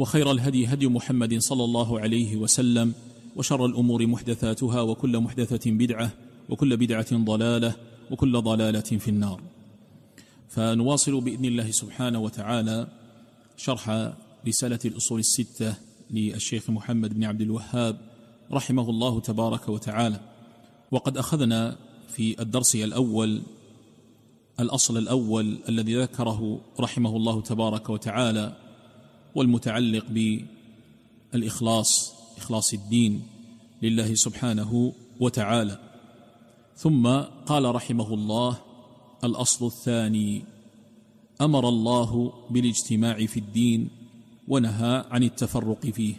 وخير الهدي هدي محمد صلى الله عليه وسلم وشر الأمور محدثاتها وكل محدثة بدعة وكل بدعة ضلالة وكل ضلالة في النار. فنواصل بإذن الله سبحانه وتعالى شرح رسالة الأصول الستة للشيخ محمد بن عبد الوهاب رحمه الله تبارك وتعالى. وقد أخذنا في الدرس الأول الأصل الأول الذي ذكره رحمه الله تبارك وتعالى والمتعلق بالإخلاص إخلاص الدين لله سبحانه وتعالى. ثم قال رحمه الله الأصل الثاني أمر الله بالاجتماع في الدين ونهى عن التفرق فيه.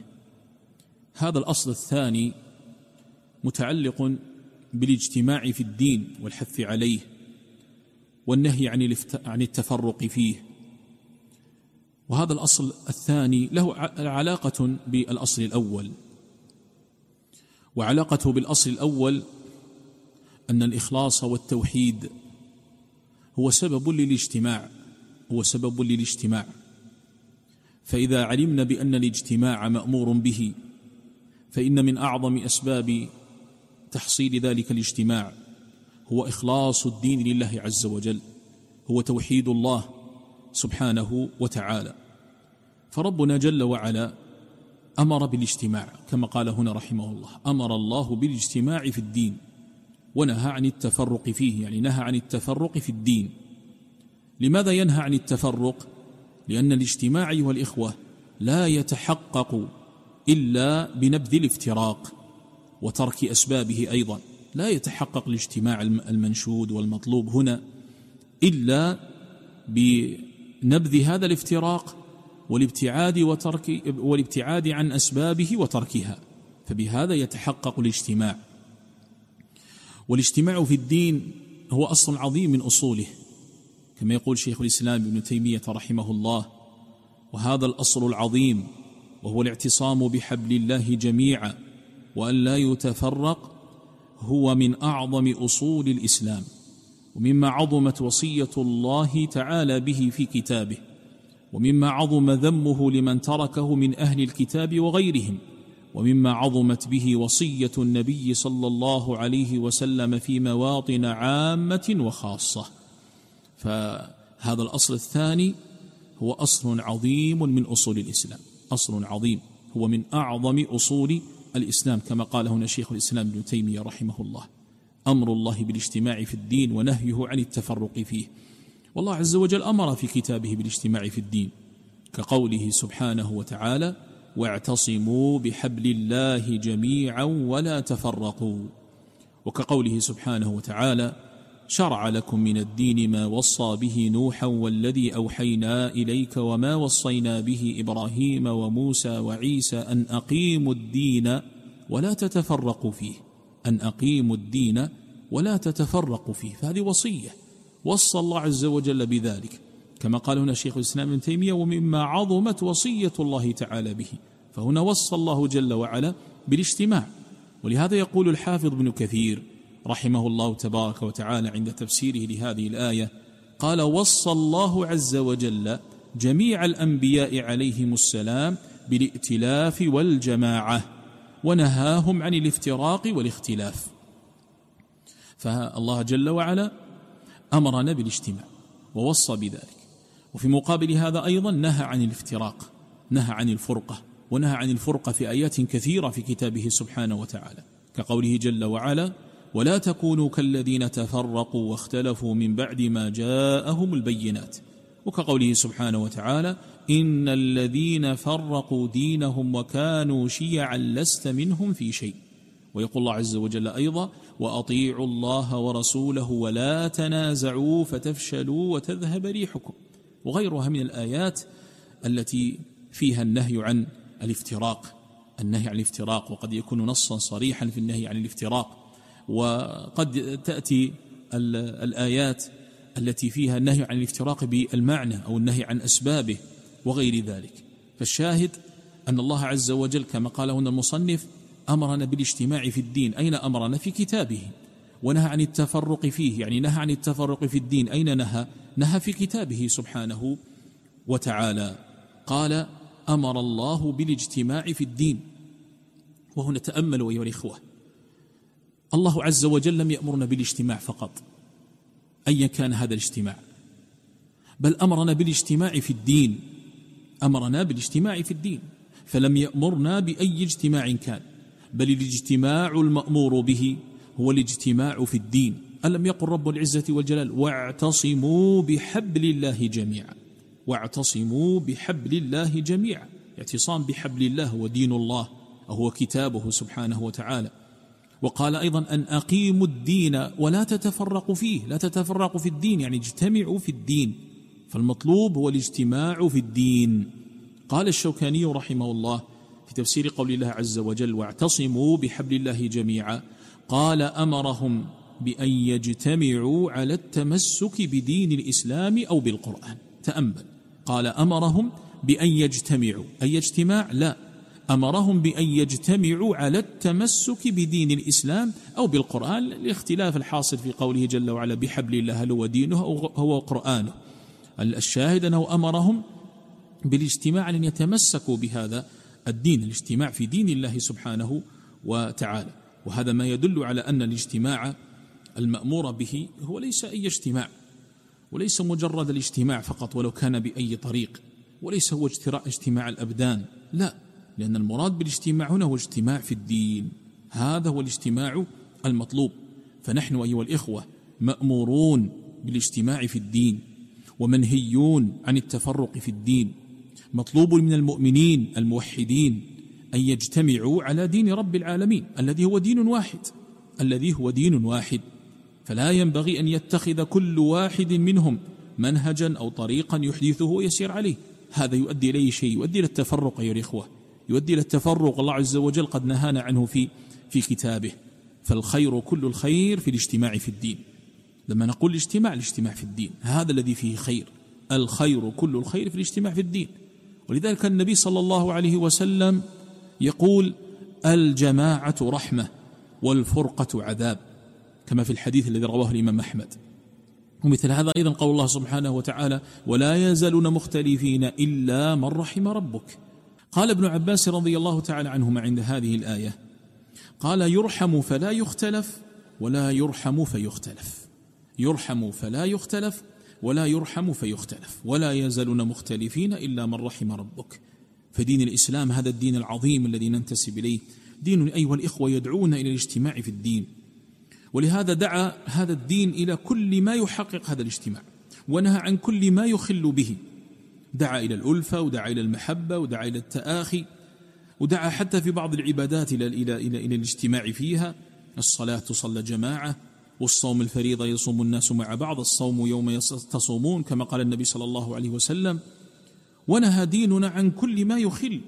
هذا الأصل الثاني متعلق بالاجتماع في الدين والحث عليه والنهي عن عن التفرق فيه. وهذا الأصل الثاني له علاقة بالأصل الأول. وعلاقته بالأصل الأول أن الإخلاص والتوحيد هو سبب للاجتماع هو سبب للاجتماع. فإذا علمنا بأن الاجتماع مأمور به فإن من أعظم أسباب تحصيل ذلك الاجتماع هو إخلاص الدين لله عز وجل هو توحيد الله سبحانه وتعالى. فربنا جل وعلا أمر بالاجتماع كما قال هنا رحمه الله أمر الله بالاجتماع في الدين ونهى عن التفرق فيه يعني نهى عن التفرق في الدين. لماذا ينهى عن التفرق؟ لأن الاجتماع أيها الإخوة لا يتحقق إلا بنبذ الافتراق وترك أسبابه أيضا. لا يتحقق الاجتماع المنشود والمطلوب هنا إلا بنبذ هذا الافتراق والابتعاد وترك والابتعاد عن أسبابه وتركها فبهذا يتحقق الاجتماع. والاجتماع في الدين هو أصل عظيم من أصوله كما يقول شيخ الإسلام ابن تيمية رحمه الله وهذا الأصل العظيم وهو الاعتصام بحبل الله جميعا وأن لا يتفرق هو من أعظم أصول الإسلام ومما عظمت وصية الله تعالى به في كتابه. ومما عظم ذمه لمن تركه من أهل الكتاب وغيرهم ومما عظمت به وصية النبي صلى الله عليه وسلم في مواطن عامة وخاصة. فهذا الأصل الثاني هو أصل عظيم من أصول الإسلام. أصل عظيم هو من أعظم أصول الإسلام كما قال هنا شيخ الإسلام ابن تيمية رحمه الله. أمر الله بالاجتماع في الدين ونهيه عن التفرق فيه. والله عز وجل أمر في كتابه بالاجتماع في الدين كقوله سبحانه وتعالى واعتصموا بحبل الله جميعا ولا تفرقوا وكقوله سبحانه وتعالى شرع لكم من الدين ما وصى به نوحا والذي أوحينا إليك وما وصينا به إبراهيم وموسى وعيسى أن أقيموا الدين ولا تتفرقوا فيه أن أقيموا الدين ولا تتفرقوا فيه. فهذه وصية. وصى الله عز وجل بذلك. كما قال هنا شيخ الإسلام ابن تيمية ومما عظمت وصية الله تعالى به. فهنا وصى الله جل وعلا بالاجتماع. ولهذا يقول الحافظ بن كثير رحمه الله تبارك وتعالى عند تفسيره لهذه الآية قال وصى الله عز وجل جميع الأنبياء عليهم السلام بالائتلاف والجماعة ونهاهم عن الافتراق والاختلاف. فالله جل وعلا أمرنا بالاجتماع ووصى بذلك. وفي مقابل هذا أيضا نهى عن الافتراق نهى عن الفرقة ونهى عن الفرقة في آيات كثيرة في كتابه سبحانه وتعالى كقوله جل وعلا ولا تكونوا كالذين تفرقوا واختلفوا من بعد ما جاءهم البينات وكقوله سبحانه وتعالى إن الذين فرقوا دينهم وكانوا شيعا لست منهم في شيء ويقول الله عز وجل أيضا وأطيعوا الله ورسوله ولا تنازعوا فتفشلوا وتذهب ريحكم. وغيرها من الآيات التي فيها النهي عن الافتراق النهي عن الافتراق وقد يكون نصا صريحا في النهي عن الافتراق. وقد تأتي الآيات التي فيها النهي عن الافتراق بالمعنى أو النهي عن أسبابه وغير ذلك. فالشاهد أن الله عز وجل كما قال هنا المصنف أمرنا بالاجتماع في الدين؟ أين أمرنا؟ في كتابه. ونهى عن التفرق فيه يعني نهى عن التفرق في الدين. أين نهى؟ نهى في كتابه سبحانه وتعالى. قال أمر الله بالاجتماع في الدين. وهنا تأملوا أيها الإخوة. الله عز وجل لم يأمرنا بالاجتماع فقط. ايا كان هذا الاجتماع. بل أمرنا بالاجتماع في الدين. أمرنا بالاجتماع في الدين. فلم يأمرنا بأي اجتماع كان. بل الاجتماع المأمور به هو الاجتماع في الدين. ألم يقل رب العزة والجلال؟ واعتصموا بحبل الله جميعا. واعتصموا بحبل الله جميعا. اعتصام بحبل الله هو دين الله وهو كتابه سبحانه وتعالى. وقال أيضا أن أقيموا الدين ولا تتفرقوا فيه لا تتفرقوا في الدين يعني اجتمعوا في الدين. فالمطلوب هو الاجتماع في الدين. قال الشوكاني رحمه الله في تفسير قول الله عز وجل واعتصموا بحبل الله جميعا قال أمرهم بأن يجتمعوا على التمسك بدين الإسلام أو بالقرآن تأمل. قال أمرهم بأن يجتمعوا أي اجتماع؟ لا. أمرهم بأن يجتمعوا على التمسك بدين الإسلام أو بالقرآن الاختلاف الحاصل في قوله جل وعلا بحبل الله هل هو دينه أو هو قرآنه الشاهد أنه أمرهم بالاجتماع ان يتمسكوا بهذا الدين الاجتماع في دين الله سبحانه وتعالى. وهذا ما يدل على أن الاجتماع المأمور به هو ليس أي اجتماع وليس مجرد الاجتماع فقط ولو كان بأي طريق وليس هو اجتماع الأبدان لا لأن المراد بالاجتماع هنا هو اجتماع في الدين. هذا هو الاجتماع المطلوب. فنحن أيها الإخوة مأمورون بالاجتماع في الدين ومنهيون عن التفرق في الدين. مطلوب من المؤمنين الموحدين أن يجتمعوا على دين رب العالمين الذي هو دين واحد الذي هو دين واحد. فلا ينبغي أن يتخذ كل واحد منهم منهجا أو طريقا يحدثه ويسير عليه. هذا يؤدي إليه شيء؟ يؤدي إلى التفرق أيها الإخوة. يؤدي إلى التفرق. الله عز وجل قد نهانا عنه في في كتابه. فالخير كل الخير في الاجتماع في الدين. لما نقول الاجتماع الاجتماع في الدين. هذا الذي فيه خير. الخير كل الخير في الاجتماع في الدين. ولذلك النبي صلى الله عليه وسلم يقول الجماعة رحمة والفرقة عذاب كما في الحديث الذي رواه الإمام أحمد. ومثل هذا أيضا قول الله سبحانه وتعالى ولا يزالون مختلفين إلا من رحم ربك. قال ابن عباس رضي الله تعالى عنهما عند هذه الآية قال يرحم فلا يختلف ولا يرحم فيختلف. يرحم فلا يختلف ولا يرحم فيختلف ولا يزالون مختلفين إلا من رحم ربك. فدين الإسلام هذا الدين العظيم الذي ننتسب إليه. دين أيها الإخوة يدعونا إلى الاجتماع في الدين. ولهذا دعا هذا الدين إلى كل ما يحقق هذا الاجتماع. ونهى عن كل ما يخل به. دعا إلى الألفة ودعا إلى المحبة ودعا إلى التآخي ودعا حتى في بعض العبادات إلى, إلى, إلى, إلى الاجتماع فيها. الصلاة تصلى جماعة والصوم الفريضة يصوم الناس مع بعض الصوم يوم تصومون كما قال النبي صلى الله عليه وسلم ونهى ديننا عن كل ما يخل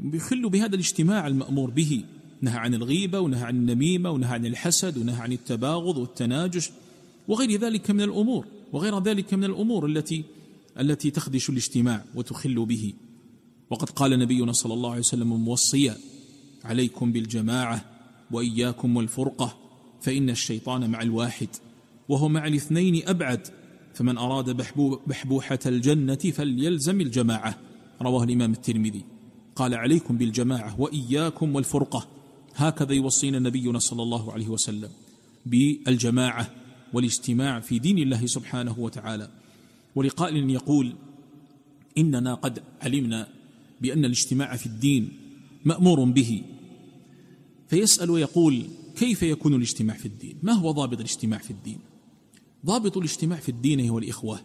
يخل بهذا الاجتماع المأمور به نهى عن الغيبة ونهى عن النميمة ونهى عن الحسد ونهى عن التباغض والتناجش وغير ذلك من الأمور وغير ذلك من الأمور التي التي تخدش الاجتماع وتخل به. وقد قال نبينا صلى الله عليه وسلم موصيا عليكم بالجماعة وإياكم والفرقة فإن الشيطان مع الواحد وهو مع الاثنين أبعد فمن أراد بحبوحة الجنة فليلزم الجماعة. رواه الإمام الترمذي. قال عليكم بالجماعة وإياكم والفرقة. هكذا يوصينا نبينا صلى الله عليه وسلم بالجماعة والاجتماع في دين الله سبحانه وتعالى. ولقائل يقول إننا قد علمنا بأن الاجتماع في الدين مأمور به. فيسأل ويقول كيف يكون الاجتماع في الدين؟ ما هو ضابط الاجتماع في الدين؟ ضابط الاجتماع في الدين أيها الإخوة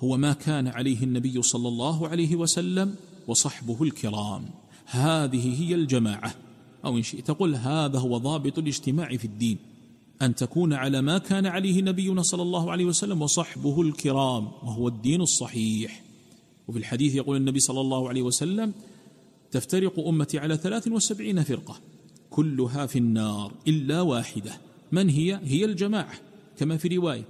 هو ما كان عليه النبي صلى الله عليه وسلم وصحبه الكرام. هذه هي الجماعة. أو إن شئت تقول هذا هو ضابط الاجتماع في الدين. أن تكون على ما كان عليه نبينا صلى الله عليه وسلم وصحبه الكرام. وهو الدين الصحيح. وفي الحديث يقول النبي صلى الله عليه وسلم تفترق أمتي على ثلاث وسبعين فرقة. كلها في النار إلا واحدة. من هي؟ هي الجماعة كما في رواية.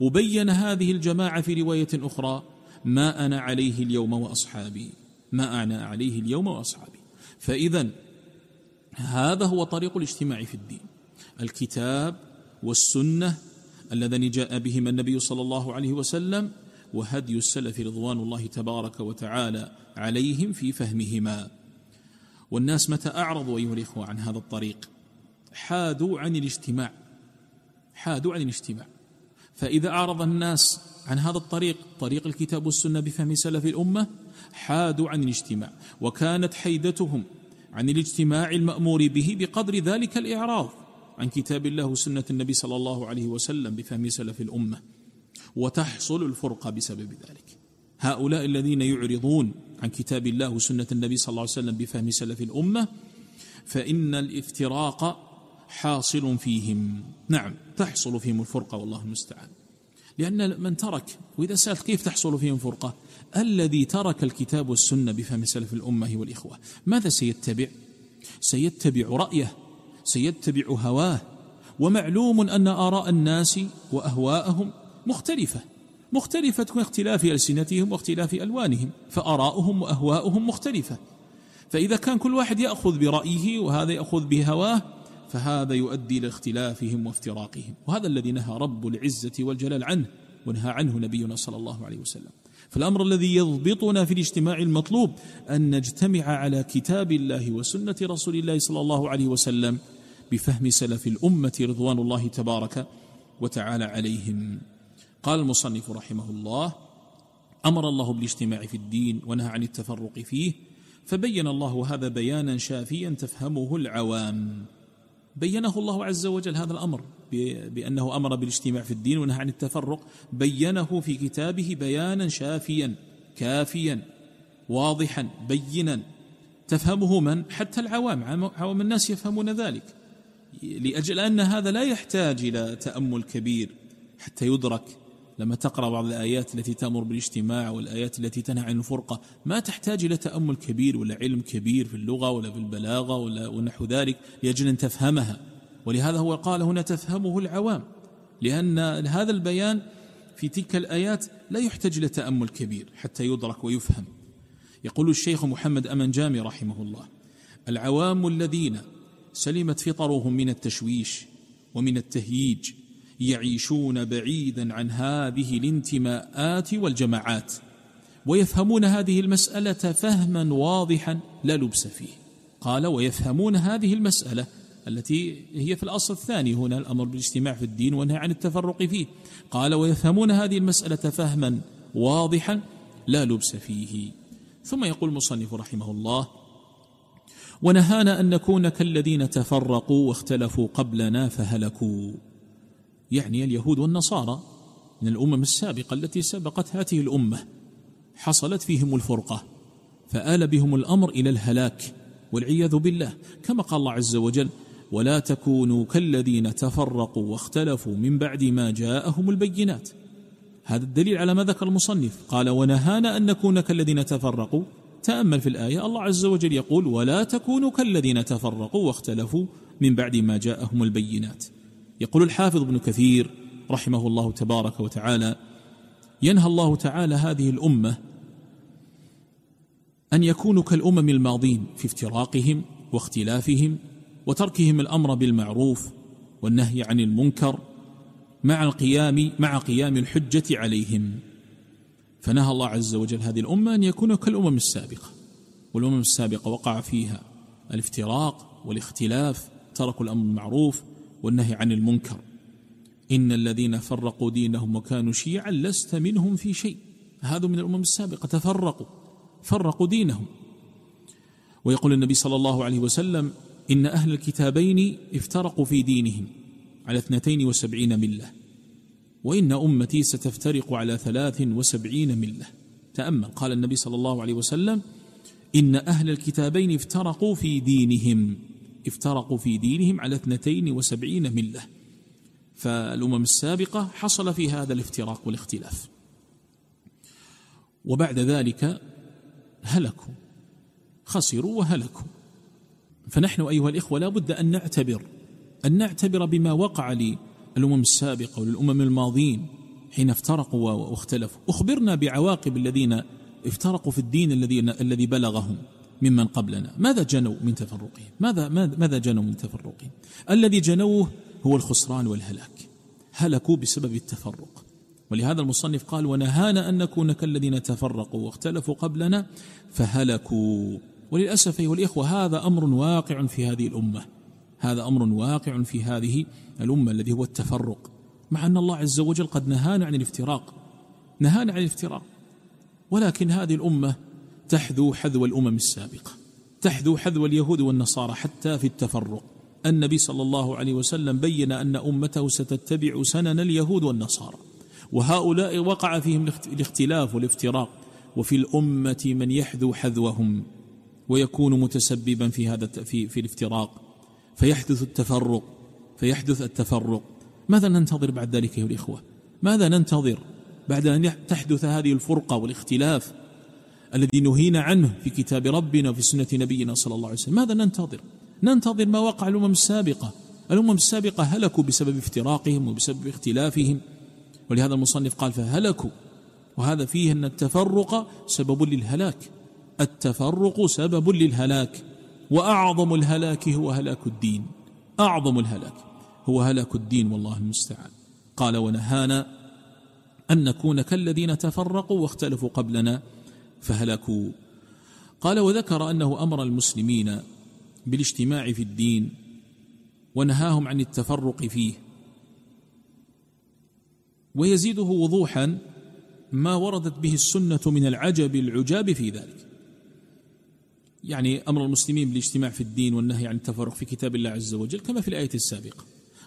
وبين هذه الجماعة في رواية أخرى ما أنا عليه اليوم وأصحابي. ما أنا عليه اليوم وأصحابي. فإذا هذا هو طريق الاجتماع في الدين. الكتاب والسنة اللذان جاء بهما النبي صلى الله عليه وسلم وهدي السلف رضوان الله تبارك وتعالى عليهم في فهمهما. والناس متى أعرضوا أيها الإخوة عن هذا الطريق؟ حادوا عن الاجتماع. حادوا عن الاجتماع. فإذا أعرض الناس عن هذا الطريق طريق الكتاب والسنة بفهم سلف الأمة حادوا عن الاجتماع. وكانت حيدتهم عن الاجتماع المأمور به بقدر ذلك الإعراض عن كتاب الله وسنة النبي صلى الله عليه وسلم بفهم سلف الأمة. وتحصل الفرقة بسبب ذلك. هؤلاء الذين يعرضون عن كتاب الله وسنة النبي صلى الله عليه وسلم بفهم سلف الأمة فإن الافتراق حاصل فيهم. نعم تحصل فيهم الفرقة والله المستعان. لأن من ترك وإذا سألت كيف تحصل فيهم فرقة؟ الذي ترك الكتاب والسنة بفهم سلف الأمة والإخوة. ماذا سيتبع؟ سيتبع رأيه سيتبع هواه. ومعلوم أن آراء الناس وأهواءهم مختلفة. مختلفة اختلاف ألسنتهم واختلاف ألوانهم فآراؤهم وأهواؤهم مختلفة. فإذا كان كل واحد يأخذ برأيه وهذا يأخذ بهواه فهذا يؤدي إلى اختلافهم وافتراقهم. وهذا الذي نهى رب العزة والجلال عنه ونهى عنه نبينا صلى الله عليه وسلم. فالأمر الذي يضبطنا في الاجتماع المطلوب أن نجتمع على كتاب الله وسنة رسول الله صلى الله عليه وسلم بفهم سلف الأمة رضوان الله تبارك وتعالى عليهم. قال المصنف رحمه الله أمر الله بالاجتماع في الدين ونهى عن التفرق فيه فبين الله هذا بيانا شافيا تفهمه العوام. بينه الله عز وجل هذا الأمر بأنه أمر بالاجتماع في الدين ونهى عن التفرق بينه في كتابه بيانا شافيا كافيا واضحا بينا. تفهمه من؟ حتى العوام عوام الناس يفهمون ذلك. لأجل أن هذا لا يحتاج إلى تأمل كبير حتى يدرك لما تقرأ بعض الآيات التي تأمر بالاجتماع والآيات التي تنهى عن الفرقة ما تحتاج إلى تأمل كبير ولا علم كبير في اللغة ولا في البلاغة ولا ونحو ذلك لأجل أن تفهمها. ولهذا هو قال هنا تفهمه العوام لأن هذا البيان في تلك الآيات لا يحتاج إلى تأمل كبير حتى يدرك ويفهم. يقول الشيخ محمد أمن جامي رحمه الله العوام الذين سلمت فطرهم من التشويش ومن التهييج يعيشون بعيدا عن هذه الانتماءات والجماعات ويفهمون هذه المسألة فهما واضحا لا لبس فيه. قال ويفهمون هذه المسألة التي هي في الأصل الثاني هنا الأمر بالاجتماع في الدين والنهي عن التفرق فيه. قال ويفهمون هذه المسألة فهما واضحا لا لبس فيه. ثم يقول المصنف رحمه الله ونهانا أن نكون كالذين تفرقوا واختلفوا قبلنا فهلكوا. يعني اليهود والنصارى من الأمم السابقة التي سبقت هذه الأمة حصلت فيهم الفرقة فآل بهم الأمر إلى الهلاك والعياذ بالله كما قال الله عز وجل ولا تكونوا كالذين تفرقوا واختلفوا من بعد ما جاءهم البينات. هذا الدليل على ما ذكر المصنف. قال ونهانا أن نكون كالذين تفرقوا. تأمل في الآية الله عز وجل يقول ولا تكونوا كالذين تفرقوا واختلفوا من بعد ما جاءهم البينات. يقول الحافظ ابن كثير رحمه الله تبارك وتعالى ينهى الله تعالى هذه الأمة أن يكونوا كالأمم الماضين في افتراقهم واختلافهم وتركهم الأمر بالمعروف والنهي عن المنكر مع القيام مع قيام الحجة عليهم. فنهى الله عز وجل هذه الأمة أن يكونوا كالأمم السابقة والأمم السابقة وقع فيها الافتراق والاختلاف تركوا الأمر المعروف والنهي عن المنكر. إن الذين فرقوا دينهم وكانوا شيعا لست منهم في شيء. هذا من الأمم السابقة تفرقوا فرقوا دينهم. ويقول النبي صلى الله عليه وسلم إن أهل الكتابين افترقوا في دينهم على اثنتين وسبعين ملة وإن أمتي ستفترق على ثلاث وسبعين ملة. تأمل. قال النبي صلى الله عليه وسلم إن أهل الكتابين افترقوا في دينهم. افترقوا في دينهم على اثنتين وسبعين ملة. فالأمم السابقة حصل في هذا الافتراق والاختلاف. وبعد ذلك هلكوا. خسروا وهلكوا. فنحن أيها الإخوة لا بد أن نعتبر أن نعتبر بما وقع للأمم السابقة وللأمم الماضين حين افترقوا واختلفوا. أخبرنا بعواقب الذين افترقوا في الدين الذي الذي بلغهم. ممن قبلنا. ماذا جنوا من تفرقهم؟ ماذا ماذا جنوا من تفرقهم؟ الذي جنوه هو الخسران والهلاك. هلكوا بسبب التفرق. ولهذا المصنف قال ونهانا أن نكون كالذين تفرقوا واختلفوا قبلنا فهلكوا. وللأسف أيها الإخوة هذا أمر واقع في هذه الأمة. هذا أمر واقع في هذه الأمة الذي هو التفرق. مع أن الله عز وجل قد نهانا عن الافتراق. نهانا عن الافتراق. ولكن هذه الأمة تحذو حذو الأمم السابقة تحذو حذو اليهود والنصارى حتى في التفرق. النبي صلى الله عليه وسلم بين أن أمته ستتبع سنن اليهود والنصارى وهؤلاء وقع فيهم الاختلاف والافتراق وفي الأمة من يحذو حذوهم ويكون متسببا في هذا في, في الافتراق. فيحدث التفرق فيحدث التفرق. ماذا ننتظر بعد ذلك أيها الإخوة؟ ماذا ننتظر بعد أن تحدث هذه الفرقة والاختلاف؟ الذي نهينا عنه في كتاب ربنا وفي سنة نبينا صلى الله عليه وسلم. ماذا ننتظر؟ ننتظر ما وقع الأمم السابقة. الأمم السابقة هلكوا بسبب افتراقهم وبسبب اختلافهم. ولهذا المصنف قال فهلكوا. وهذا فيه أن التفرق سبب للهلاك. التفرق سبب للهلاك. وأعظم الهلاك هو هلاك الدين. أعظم الهلاك هو هلاك الدين والله المستعان. قال ونهانا أن نكون كالذين تفرقوا واختلفوا قبلنا. فهلكوا. قال وذكر أنه أمر المسلمين بالاجتماع في الدين ونهاهم عن التفرق فيه. ويزيده وضوحا ما وردت به السنة من العجب العجاب في ذلك. يعني أمر المسلمين بالاجتماع في الدين والنهي عن التفرق في كتاب الله عز وجل كما في الآية السابقة.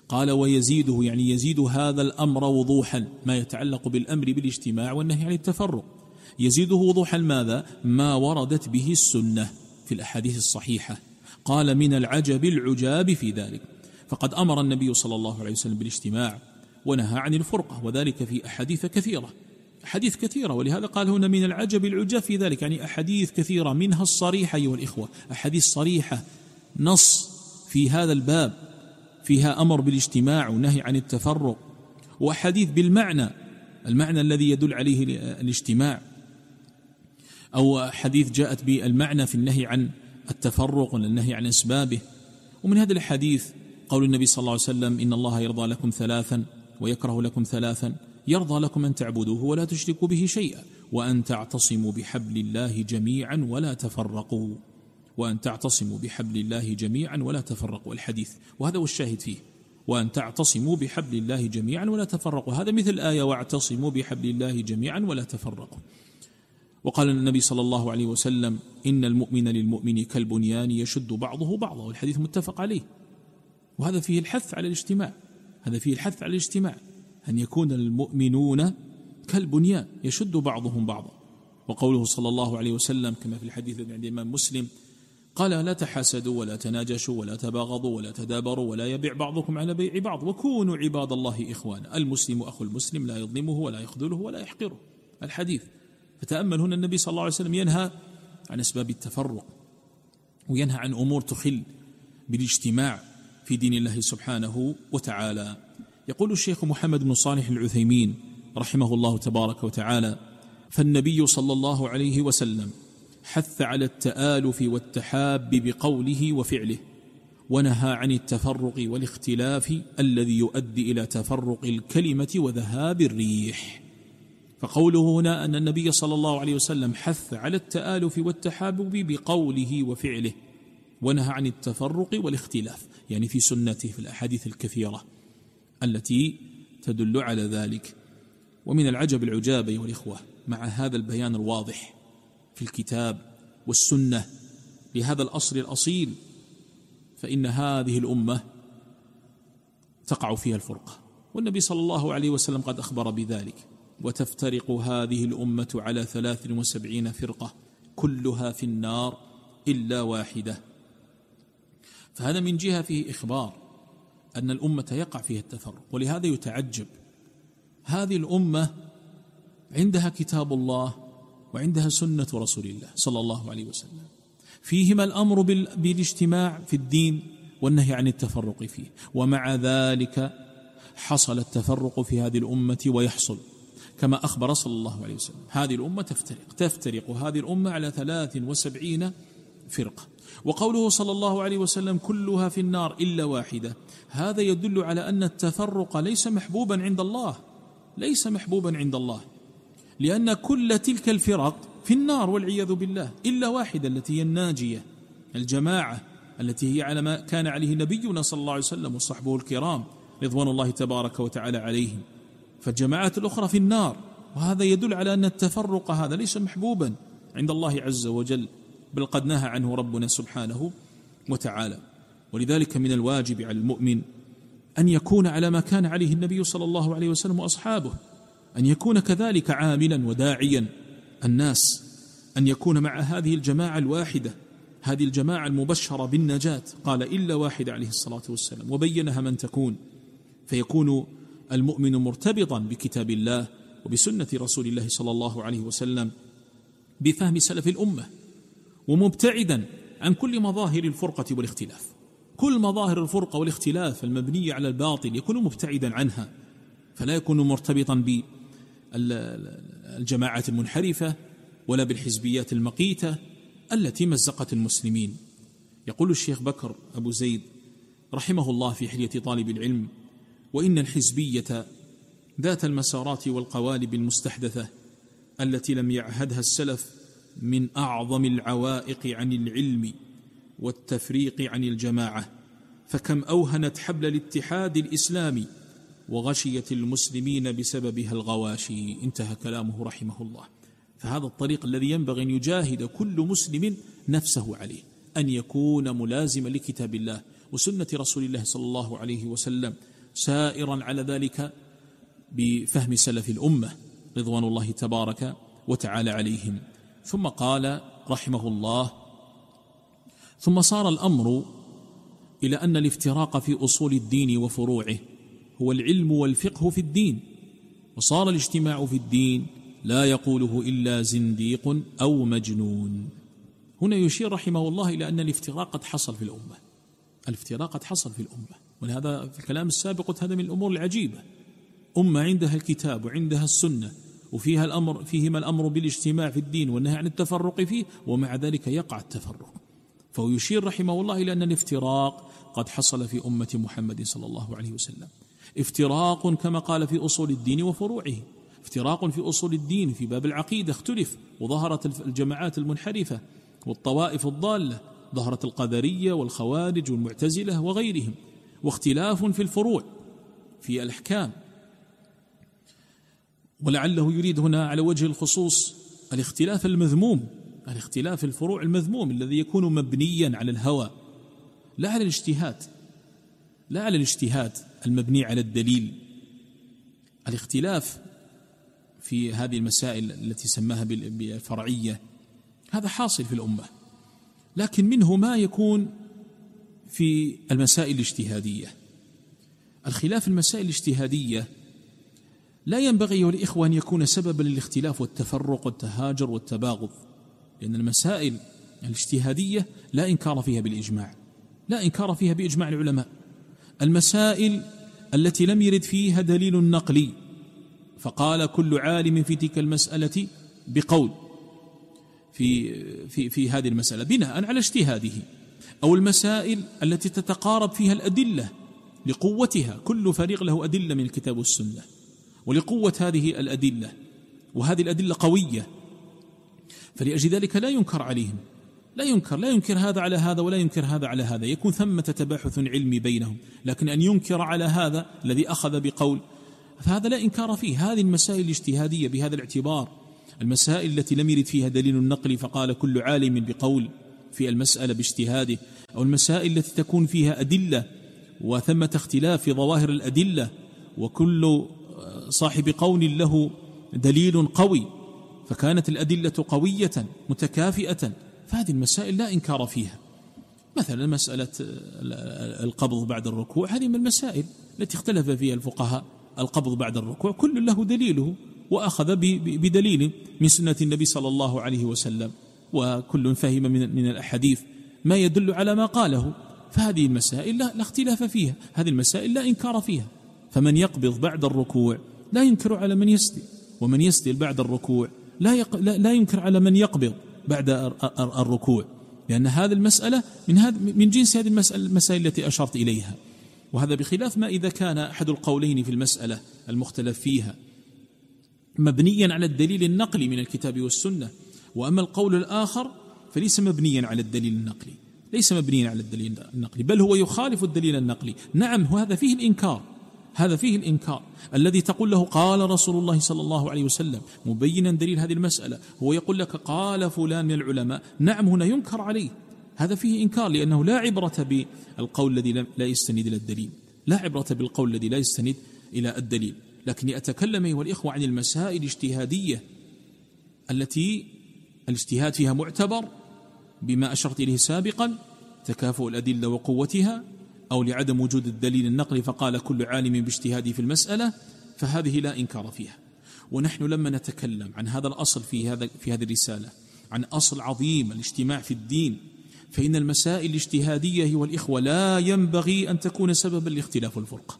قال ويزيده يعني يزيد هذا الأمر وضوحا ما يتعلق بالأمر بالاجتماع والنهي عن التفرق. يزيده وضوحا ماذا ما وردت به السنة في الأحاديث الصحيحة. قال من العجب العجاب في ذلك. فقد أمر النبي صلى الله عليه وسلم بالاجتماع ونهى عن الفرقة وذلك في أحاديث كثيرة. أحاديث كثيرة ولهذا قال هنا من العجب العجاب في ذلك. يعني أحاديث كثيرة منها الصريحة أيها الإخوة. أحاديث صريحة نص في هذا الباب. فيها أمر بالاجتماع ونهي عن التفرق. وأحاديث بالمعنى المعنى الذي يدل عليه الاجتماع. أو حديث جاءت بالمعنى في النهي عن التفرق والنهي عن أسبابه. ومن هذا الحديث قول النبي صلى الله عليه وسلم إن الله يرضى لكم ثلاثا ويكره لكم ثلاثا يرضى لكم أن تعبدوه ولا تشركوا به شيئا وأن تعتصموا بحبل الله جميعا ولا تفرقوا. وأن تعتصموا بحبل الله جميعا ولا تفرقوا. الحديث. وهذا هو الشاهد فيه. وأن تعتصموا بحبل الله جميعا ولا تفرقوا. هذا مثل آية واعتصموا بحبل الله جميعا ولا تفرقوا. وقال النبي صلى الله عليه وسلم إن المؤمن للمؤمن كالبنيان يشد بعضه بعضا والحديث متفق عليه. وهذا فيه الحث على الاجتماع هذا فيه الحث على الاجتماع أن يكون المؤمنون كالبنيان يشد بعضهم بعضا. وقوله صلى الله عليه وسلم كما في الحديث عند الإمام مسلم قال لا تحاسدوا ولا تناجشوا ولا تباغضوا ولا تدابروا ولا يبيع بعضكم على بيع بعض وكونوا عباد الله إخوانا. المسلم أخو المسلم لا يظلمه ولا يخذله ولا يحقره. الحديث. فتأمل هنا النبي صلى الله عليه وسلم ينهى عن أسباب التفرق وينهى عن أمور تخل بالاجتماع في دين الله سبحانه وتعالى. يقول الشيخ محمد بن صالح العثيمين رحمه الله تبارك وتعالى فالنبي صلى الله عليه وسلم حث على التآلف والتحاب بقوله وفعله ونهى عن التفرق والاختلاف الذي يؤدي إلى تفرق الكلمة وذهاب الريح. فقوله هنا أن النبي صلى الله عليه وسلم حث على التآلف والتحابب بقوله وفعله ونهى عن التفرق والاختلاف يعني في سنته في الأحاديث الكثيرة التي تدل على ذلك. ومن العجب العجاب أيها الإخوة مع هذا البيان الواضح في الكتاب والسنة لهذا الأصل الأصيل فإن هذه الأمة تقع فيها الفرقة والنبي صلى الله عليه وسلم قد أخبر بذلك. وتفترق هذه الأمة على ثلاث وسبعين فرقة كلها في النار إلا واحدة. فهذا من جهة فيه إخبار أن الأمة يقع فيها التفرق ولهذا يتعجب. هذه الأمة عندها كتاب الله وعندها سنة رسول الله صلى الله عليه وسلم. فيهما الأمر بالاجتماع في الدين والنهي عن التفرق فيه. ومع ذلك حصل التفرق في هذه الأمة ويحصل. كما أخبر صلى الله عليه وسلم. هذه الأمة تفترق تفترق هذه الأمة على ثلاث وسبعين فرقة. وقوله صلى الله عليه وسلم كلها في النار إلا واحدة هذا يدل على أن التفرق ليس محبوبا عند الله ليس محبوبا عند الله لأن كل تلك الفرق في النار والعياذ بالله إلا واحدة التي هي الناجية الجماعة التي هي على ما كان عليه نبينا صلى الله عليه وسلم وصحبه الكرام رضوان الله تبارك وتعالى عليهم. فالجماعات الأخرى في النار. وهذا يدل على أن التفرق هذا ليس محبوبا عند الله عز وجل بل قد نهى عنه ربنا سبحانه وتعالى. ولذلك من الواجب على المؤمن أن يكون على ما كان عليه النبي صلى الله عليه وسلم وأصحابه أن يكون كذلك عاملا وداعيا الناس أن يكون مع هذه الجماعة الواحدة هذه الجماعة المبشرة بالنجاة. قال إلا واحد عليه الصلاة والسلام وبينها من تكون. فيكون المؤمن مرتبطا بكتاب الله وبسنة رسول الله صلى الله عليه وسلم بفهم سلف الأمة ومبتعدا عن كل مظاهر الفرقة والاختلاف. كل مظاهر الفرقة والاختلاف المبنية على الباطل يكون مبتعدا عنها فلا يكون مرتبطا بالجماعات المنحرفة ولا بالحزبيات المقيتة التي مزقت المسلمين. يقول الشيخ بكر أبو زيد رحمه الله في حلية طالب العلم وإن الحزبية ذات المسارات والقوالب المستحدثة التي لم يعهدها السلف من أعظم العوائق عن العلم والتفريق عن الجماعة فكم أوهنت حبل الاتحاد الإسلامي وغشيت المسلمين بسببها الغواشي انتهى كلامه رحمه الله. فهذا الطريق الذي ينبغي أن يجاهد كل مسلم نفسه عليه أن يكون ملازما لكتاب الله وسنة رسول الله صلى الله عليه وسلم. سائرا على ذلك بفهم سلف الأمة رضوان الله تبارك وتعالى عليهم. ثم قال رحمه الله ثم صار الأمر إلى أن الافتراق في أصول الدين وفروعه هو العلم والفقه في الدين وصار الاجتماع في الدين لا يقوله إلا زنديق أو مجنون. هنا يشير رحمه الله إلى أن الافتراق قد حصل في الأمة. الافتراق قد حصل في الأمة. ولهذا في الكلام السابق هذا من الأمور العجيبة. أمة عندها الكتاب وعندها السنة وفيها الأمر فيهما الأمر بالاجتماع في الدين والنهي عن التفرق فيه ومع ذلك يقع التفرق. فهو يشير رحمه الله إلى أن الافتراق قد حصل في أمة محمد صلى الله عليه وسلم. افتراق كما قال في أصول الدين وفروعه. افتراق في أصول الدين في باب العقيدة اختلف وظهرت الجماعات المنحرفة والطوائف الضالة ظهرت القدرية والخوارج والمعتزلة وغيرهم. واختلاف في الفروع في الأحكام. ولعله يريد هنا على وجه الخصوص الاختلاف المذموم الاختلاف الفروع المذموم الذي يكون مبنيا على الهوى لا على الاجتهاد لا على الاجتهاد المبني على الدليل. الاختلاف في هذه المسائل التي سماها بالفرعية هذا حاصل في الأمة لكن منه ما يكون في المسائل الاجتهادية. الخلاف المسائل الاجتهادية لا ينبغي أيها الإخوة أن يكون سببا للاختلاف والتفرق والتهاجر والتباغض لأن المسائل الاجتهادية لا إنكار فيها بالإجماع لا إنكار فيها بإجماع العلماء. المسائل التي لم يرد فيها دليل نقلي فقال كل عالم في تلك المسألة بقول في في في هذه المسألة. بناء على اجتهاده. أو المسائل التي تتقارب فيها الأدلة لقوتها. كل فريق له أدلة من الكتاب والسنة ولقوة هذه الأدلة وهذه الأدلة قوية. فلأجل ذلك لا ينكر عليهم لا ينكر لا ينكر هذا على هذا ولا ينكر هذا على هذا. يكون ثمة تباحث علمي بينهم لكن أن ينكر على هذا الذي أخذ بقول فهذا لا إنكار فيه. هذه المسائل الاجتهادية بهذا الاعتبار المسائل التي لم يرد فيها دليل النقل فقال كل عالم بقول. في المسألة باجتهاده أو المسائل التي تكون فيها أدلة وثمة اختلاف في ظواهر الأدلة وكل صاحب قول له دليل قوي فكانت الأدلة قوية متكافئة فهذه المسائل لا إنكار فيها. مثلا مسألة القبض بعد الركوع هذه من المسائل التي اختلف فيها الفقهاء. القبض بعد الركوع كل له دليله وأخذ بدليل من سنة النبي صلى الله عليه وسلم. وكل فهم من من الأحاديث ما يدل على ما قاله. فهذه المسائل لا, لا اختلاف فيها. هذه المسائل لا إنكار فيها. فمن يقبض بعد الركوع لا ينكر على من يسدل ومن يسدل بعد الركوع لا, يق... لا ينكر على من يقبض بعد الركوع. لأن هذه المسألة من هذا من جنس هذه المسألة المسائل التي أشرت إليها. وهذا بخلاف ما إذا كان أحد القولين في المسألة المختلف فيها. مبنيا على الدليل النقلي من الكتاب والسنة. وأما القول الآخر فليس مبنيا على الدليل النقلي ليس مبنيا على الدليل النقلي بل هو يخالف الدليل النقلي. نعم هذا فيه الإنكار هذا فيه الإنكار. الذي تقول له قال رسول الله صلى الله عليه وسلم مبينا دليل هذه المسألة هو يقول لك قال فلان من العلماء. نعم هنا ينكر عليه. هذا فيه إنكار لأنه لا عبرة بالقول الذي لا يستند إلى الدليل. لا عبرة بالقول الذي لا يستند إلى الدليل. لكني أتكلم أيها الإخوة عن المسائل الاجتهادية التي الاجتهاد فيها معتبر بما أشرت إليه سابقا تكافؤ الأدلة وقوتها أو لعدم وجود الدليل النقلي فقال كل عالم باجتهاده في المسألة فهذه لا إنكار فيها. ونحن لما نتكلم عن هذا الأصل في هذا في هذه الرسالة عن أصل عظيم الاجتماع في الدين فإن المسائل الاجتهادية هي والإخوة لا ينبغي أن تكون سببا لاختلاف الفرقة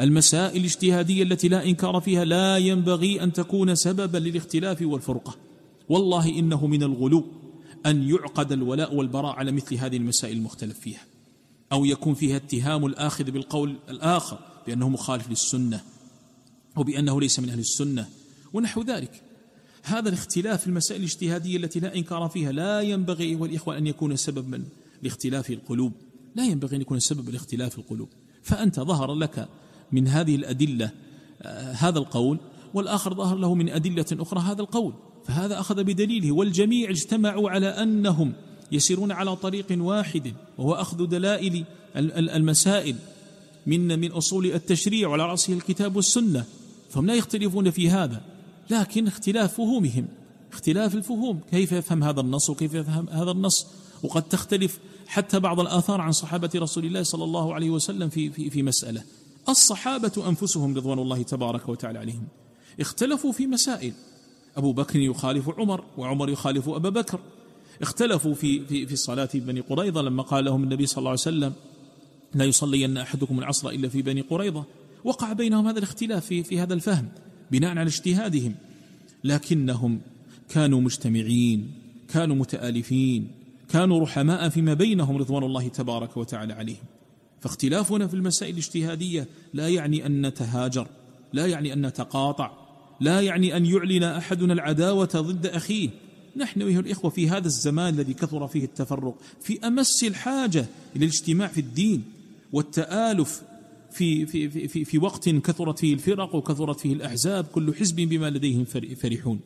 المسائل الاجتهادية التي لا إنكار فيها لا ينبغي أن تكون سببا للاختلاف والفرقة. والله إنه من الغلو أن يعقد الولاء والبراء على مثل هذه المسائل المختلف فيها أو يكون فيها اتهام الآخذ بالقول الآخر بأنه مخالف للسنة أو بأنه ليس من أهل السنة ونحو ذلك. هذا الاختلاف في المسائل الاجتهادية التي لا إنكار فيها لا ينبغي والإخوة أن يكون سببا لاختلاف القلوب. لا ينبغي أن يكون سبب لاختلاف القلوب. فأنت ظهر لك من هذه الأدلة آه، هذا القول والآخر ظهر له من أدلة أخرى هذا القول. فهذا أخذ بدليله والجميع اجتمعوا على أنهم يسيرون على طريق واحد وهو أخذ دلائل المسائل. من من أصول التشريع وعلى رأسه الكتاب والسنة. فهم لا يختلفون في هذا لكن اختلاف فهومهم. اختلاف الفهوم كيف يفهم هذا النص وكيف يفهم هذا النص؟ وقد تختلف حتى بعض الآثار عن صحابة رسول الله صلى الله عليه وسلم في, في, في مسألة. الصحابة أنفسهم رضوان الله تبارك وتعالى عليهم. اختلفوا في مسائل. أبو بكر يخالف عمر وعمر يخالف أبا بكر. اختلفوا في في في الصلاة بني قريظة لما قال لهم النبي صلى الله عليه وسلم لا يصلين أحدكم العصر إلا في بني قريظة. وقع بينهم هذا الاختلاف في, في هذا الفهم بناء على اجتهادهم. لكنهم كانوا مجتمعين كانوا متآلفين كانوا رحماء فيما بينهم رضوان الله تبارك وتعالى عليهم. فاختلافنا في المسائل الاجتهادية لا يعني أن نتهاجر لا يعني أن نتقاطع لا يعني أن يعلن أحدنا العداوة ضد أخيه. نحن أيها الإخوة في هذا الزمان الذي كثر فيه التفرق في أمس الحاجة إلى الاجتماع في الدين والتآلف في, في, في, في, وقت كثرت فيه الفرق وكثرت فيه الأحزاب كل حزب بما لديهم فرحون.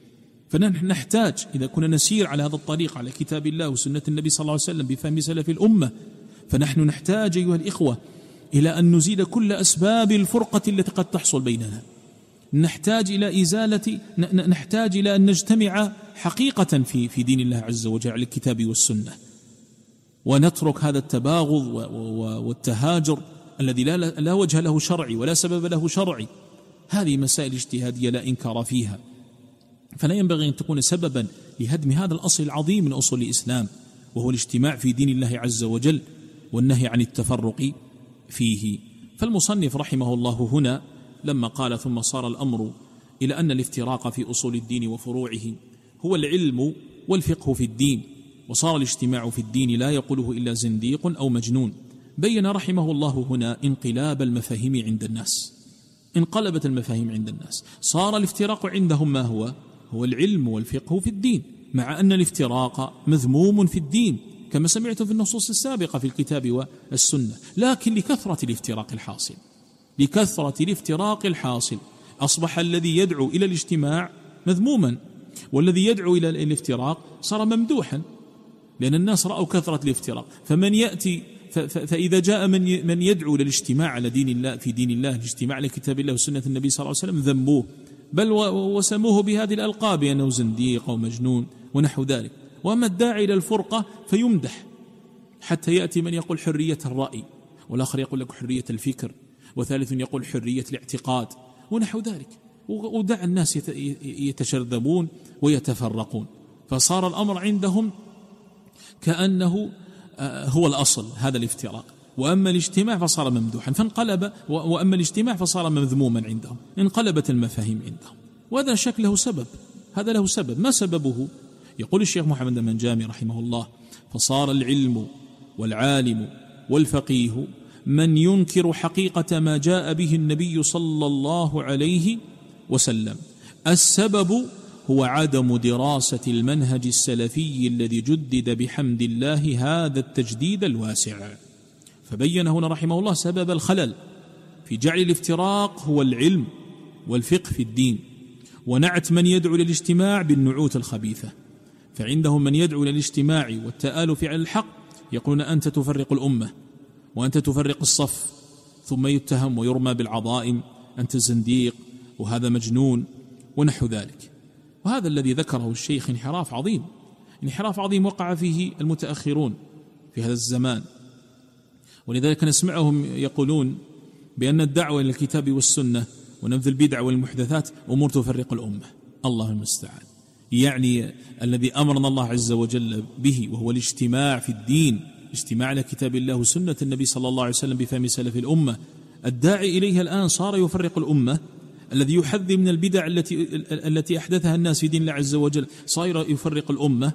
فنحن نحتاج إذا كنا نسير على هذا الطريق على كتاب الله وسنة النبي صلى الله عليه وسلم بفهم سلف الأمة فنحن نحتاج أيها الإخوة إلى أن نزيل كل أسباب الفرقة التي قد تحصل بيننا. نحتاج إلى إزالة نحتاج إلى أن نجتمع حقيقة في في دين الله عز وجل على الكتاب والسنة. ونترك هذا التباغض والتهاجر الذي لا, لا وجه له شرعي ولا سبب له شرعي. هذه مسائل اجتهادية لا إنكار فيها. فلا ينبغي أن تكون سببا لهدم هذا الأصل العظيم من أصول الإسلام وهو الاجتماع في دين الله عز وجل والنهي عن التفرق فيه. فالمصنف رحمه الله هنا لما قال ثم صار الأمر إلى أن الافتراق في أصول الدين وفروعه هو العلم والفقه في الدين وصار الاجتماع في الدين لا يقوله إلا زنديق أو مجنون. بين رحمه الله هنا انقلاب المفاهيم عند الناس. انقلبت المفاهيم عند الناس. صار الافتراق عندهم ما هو؟ هو العلم والفقه في الدين مع أن الافتراق مذموم في الدين كما سمعت في النصوص السابقة في الكتاب والسنة لكن لكثرة الافتراق الحاصل. لكثرة الافتراق الحاصل. أصبح الذي يدعو إلى الاجتماع مذموما والذي يدعو إلى الافتراق صار ممدوحا لأن الناس رأوا كثرة الافتراق. فمن يأتي فإذا جاء من من يدعو للاجتماع على دين الله في دين الله الاجتماع على كتاب الله وسنة النبي صلى الله عليه وسلم ذموه. بل وسموه بهذه الألقاب أنه زنديق أو مجنون ونحو ذلك. وأما الداعي إلى الفرقة فيمدح حتى يأتي من يقول حرية الرأي والآخر يقول لك حرية الفكر. وثالث يقول حرية الاعتقاد ونحو ذلك. ودع الناس يتشرذمون ويتفرقون. فصار الأمر عندهم كأنه آه، هو الأصل هذا الافتراق. وأما الاجتماع فصار ممدوحا. فانقلب وأما الاجتماع فصار مذموما عندهم. انقلبت المفاهيم عندهم. وهذا شك له سبب. هذا له سبب. ما سببه؟ يقول الشيخ محمد المنجامي رحمه الله فصار العلم والعالم والفقيه من ينكر حقيقة ما جاء به النبي صلى الله عليه وسلم. السبب هو عدم دراسة المنهج السلفي الذي جدد بحمد الله هذا التجديد الواسع. فبين هنا رحمه الله سبب الخلل. في جعل الافتراق هو العلم والفقه في الدين. ونعت من يدعو للاجتماع بالنعوت الخبيثة. فعندهم من يدعو للاجتماع والتآلف على الحق يقولون أنت تفرق الأمة. وأنت تفرق الصف ثم يتهم ويرمى بالعظائم أنت زنديق وهذا مجنون ونحو ذلك. وهذا الذي ذكره الشيخ انحراف عظيم. انحراف عظيم وقع فيه المتأخرون في هذا الزمان. ولذلك نسمعهم يقولون بأن الدعوة إلى الكتاب والسنة ونبذ البدع والمحدثات أمور تفرق الأمة. الله المستعان. يعني الذي أمرنا الله عز وجل به وهو الاجتماع في الدين اجتماع على كتاب الله وسنة النبي صلى الله عليه وسلم بفهم سلف الأمة. الداعي إليها الآن صار يفرق الأمة. الذي يحذر من البدع التي التي أحدثها الناس في دين الله عز وجل صاير يفرق الأمة؟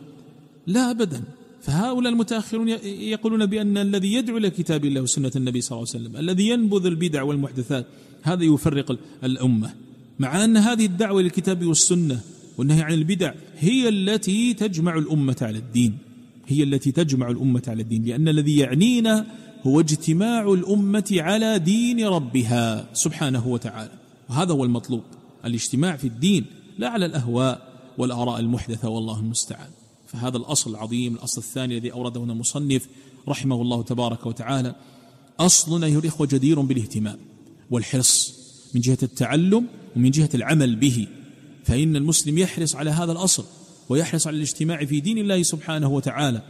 لا ابدا. فهؤلاء المتأخرون يقولون بأن الذي يدعو إلى كتاب الله وسنة النبي صلى الله عليه وسلم الذي ينبذ البدع والمحدثات هذا يفرق الأمة. مع أن هذه الدعوة للكتاب والسنة والنهي عن البدع هي التي تجمع الأمة على الدين. هي التي تجمع الأمة على الدين لأن الذي يعنينا هو اجتماع الأمة على دين ربها سبحانه وتعالى. وهذا هو المطلوب الاجتماع في الدين لا على الأهواء والآراء المحدثة والله المستعان. فهذا الأصل العظيم الأصل الثاني الذي أورده هنا المصنف رحمه الله تبارك وتعالى. أصل أيها الإخوة جدير بالاهتمام والحرص من جهة التعلم ومن جهة العمل به فإن المسلم يحرص على هذا الأصل. ويحرص على الاجتماع في دين الله سبحانه وتعالى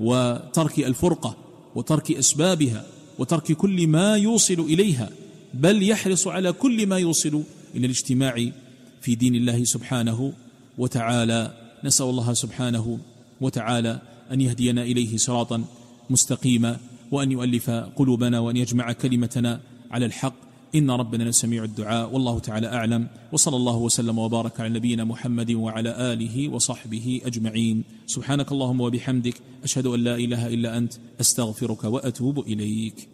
وترك الفرقة وترك أسبابها وترك كل ما يوصل إليها بل يحرص على كل ما يوصل إلى الاجتماع في دين الله سبحانه وتعالى. نسأل الله سبحانه وتعالى أن يهدينا إليه صراطا مستقيما وأن يؤلف قلوبنا وأن يجمع كلمتنا على الحق إن ربنا لسميع الدعاء والله تعالى أعلم. وصلى الله وسلم وبارك على نبينا محمد وعلى آله وصحبه أجمعين. سبحانك اللهم وبحمدك أشهد أن لا إله إلا أنت أستغفرك وأتوب إليك.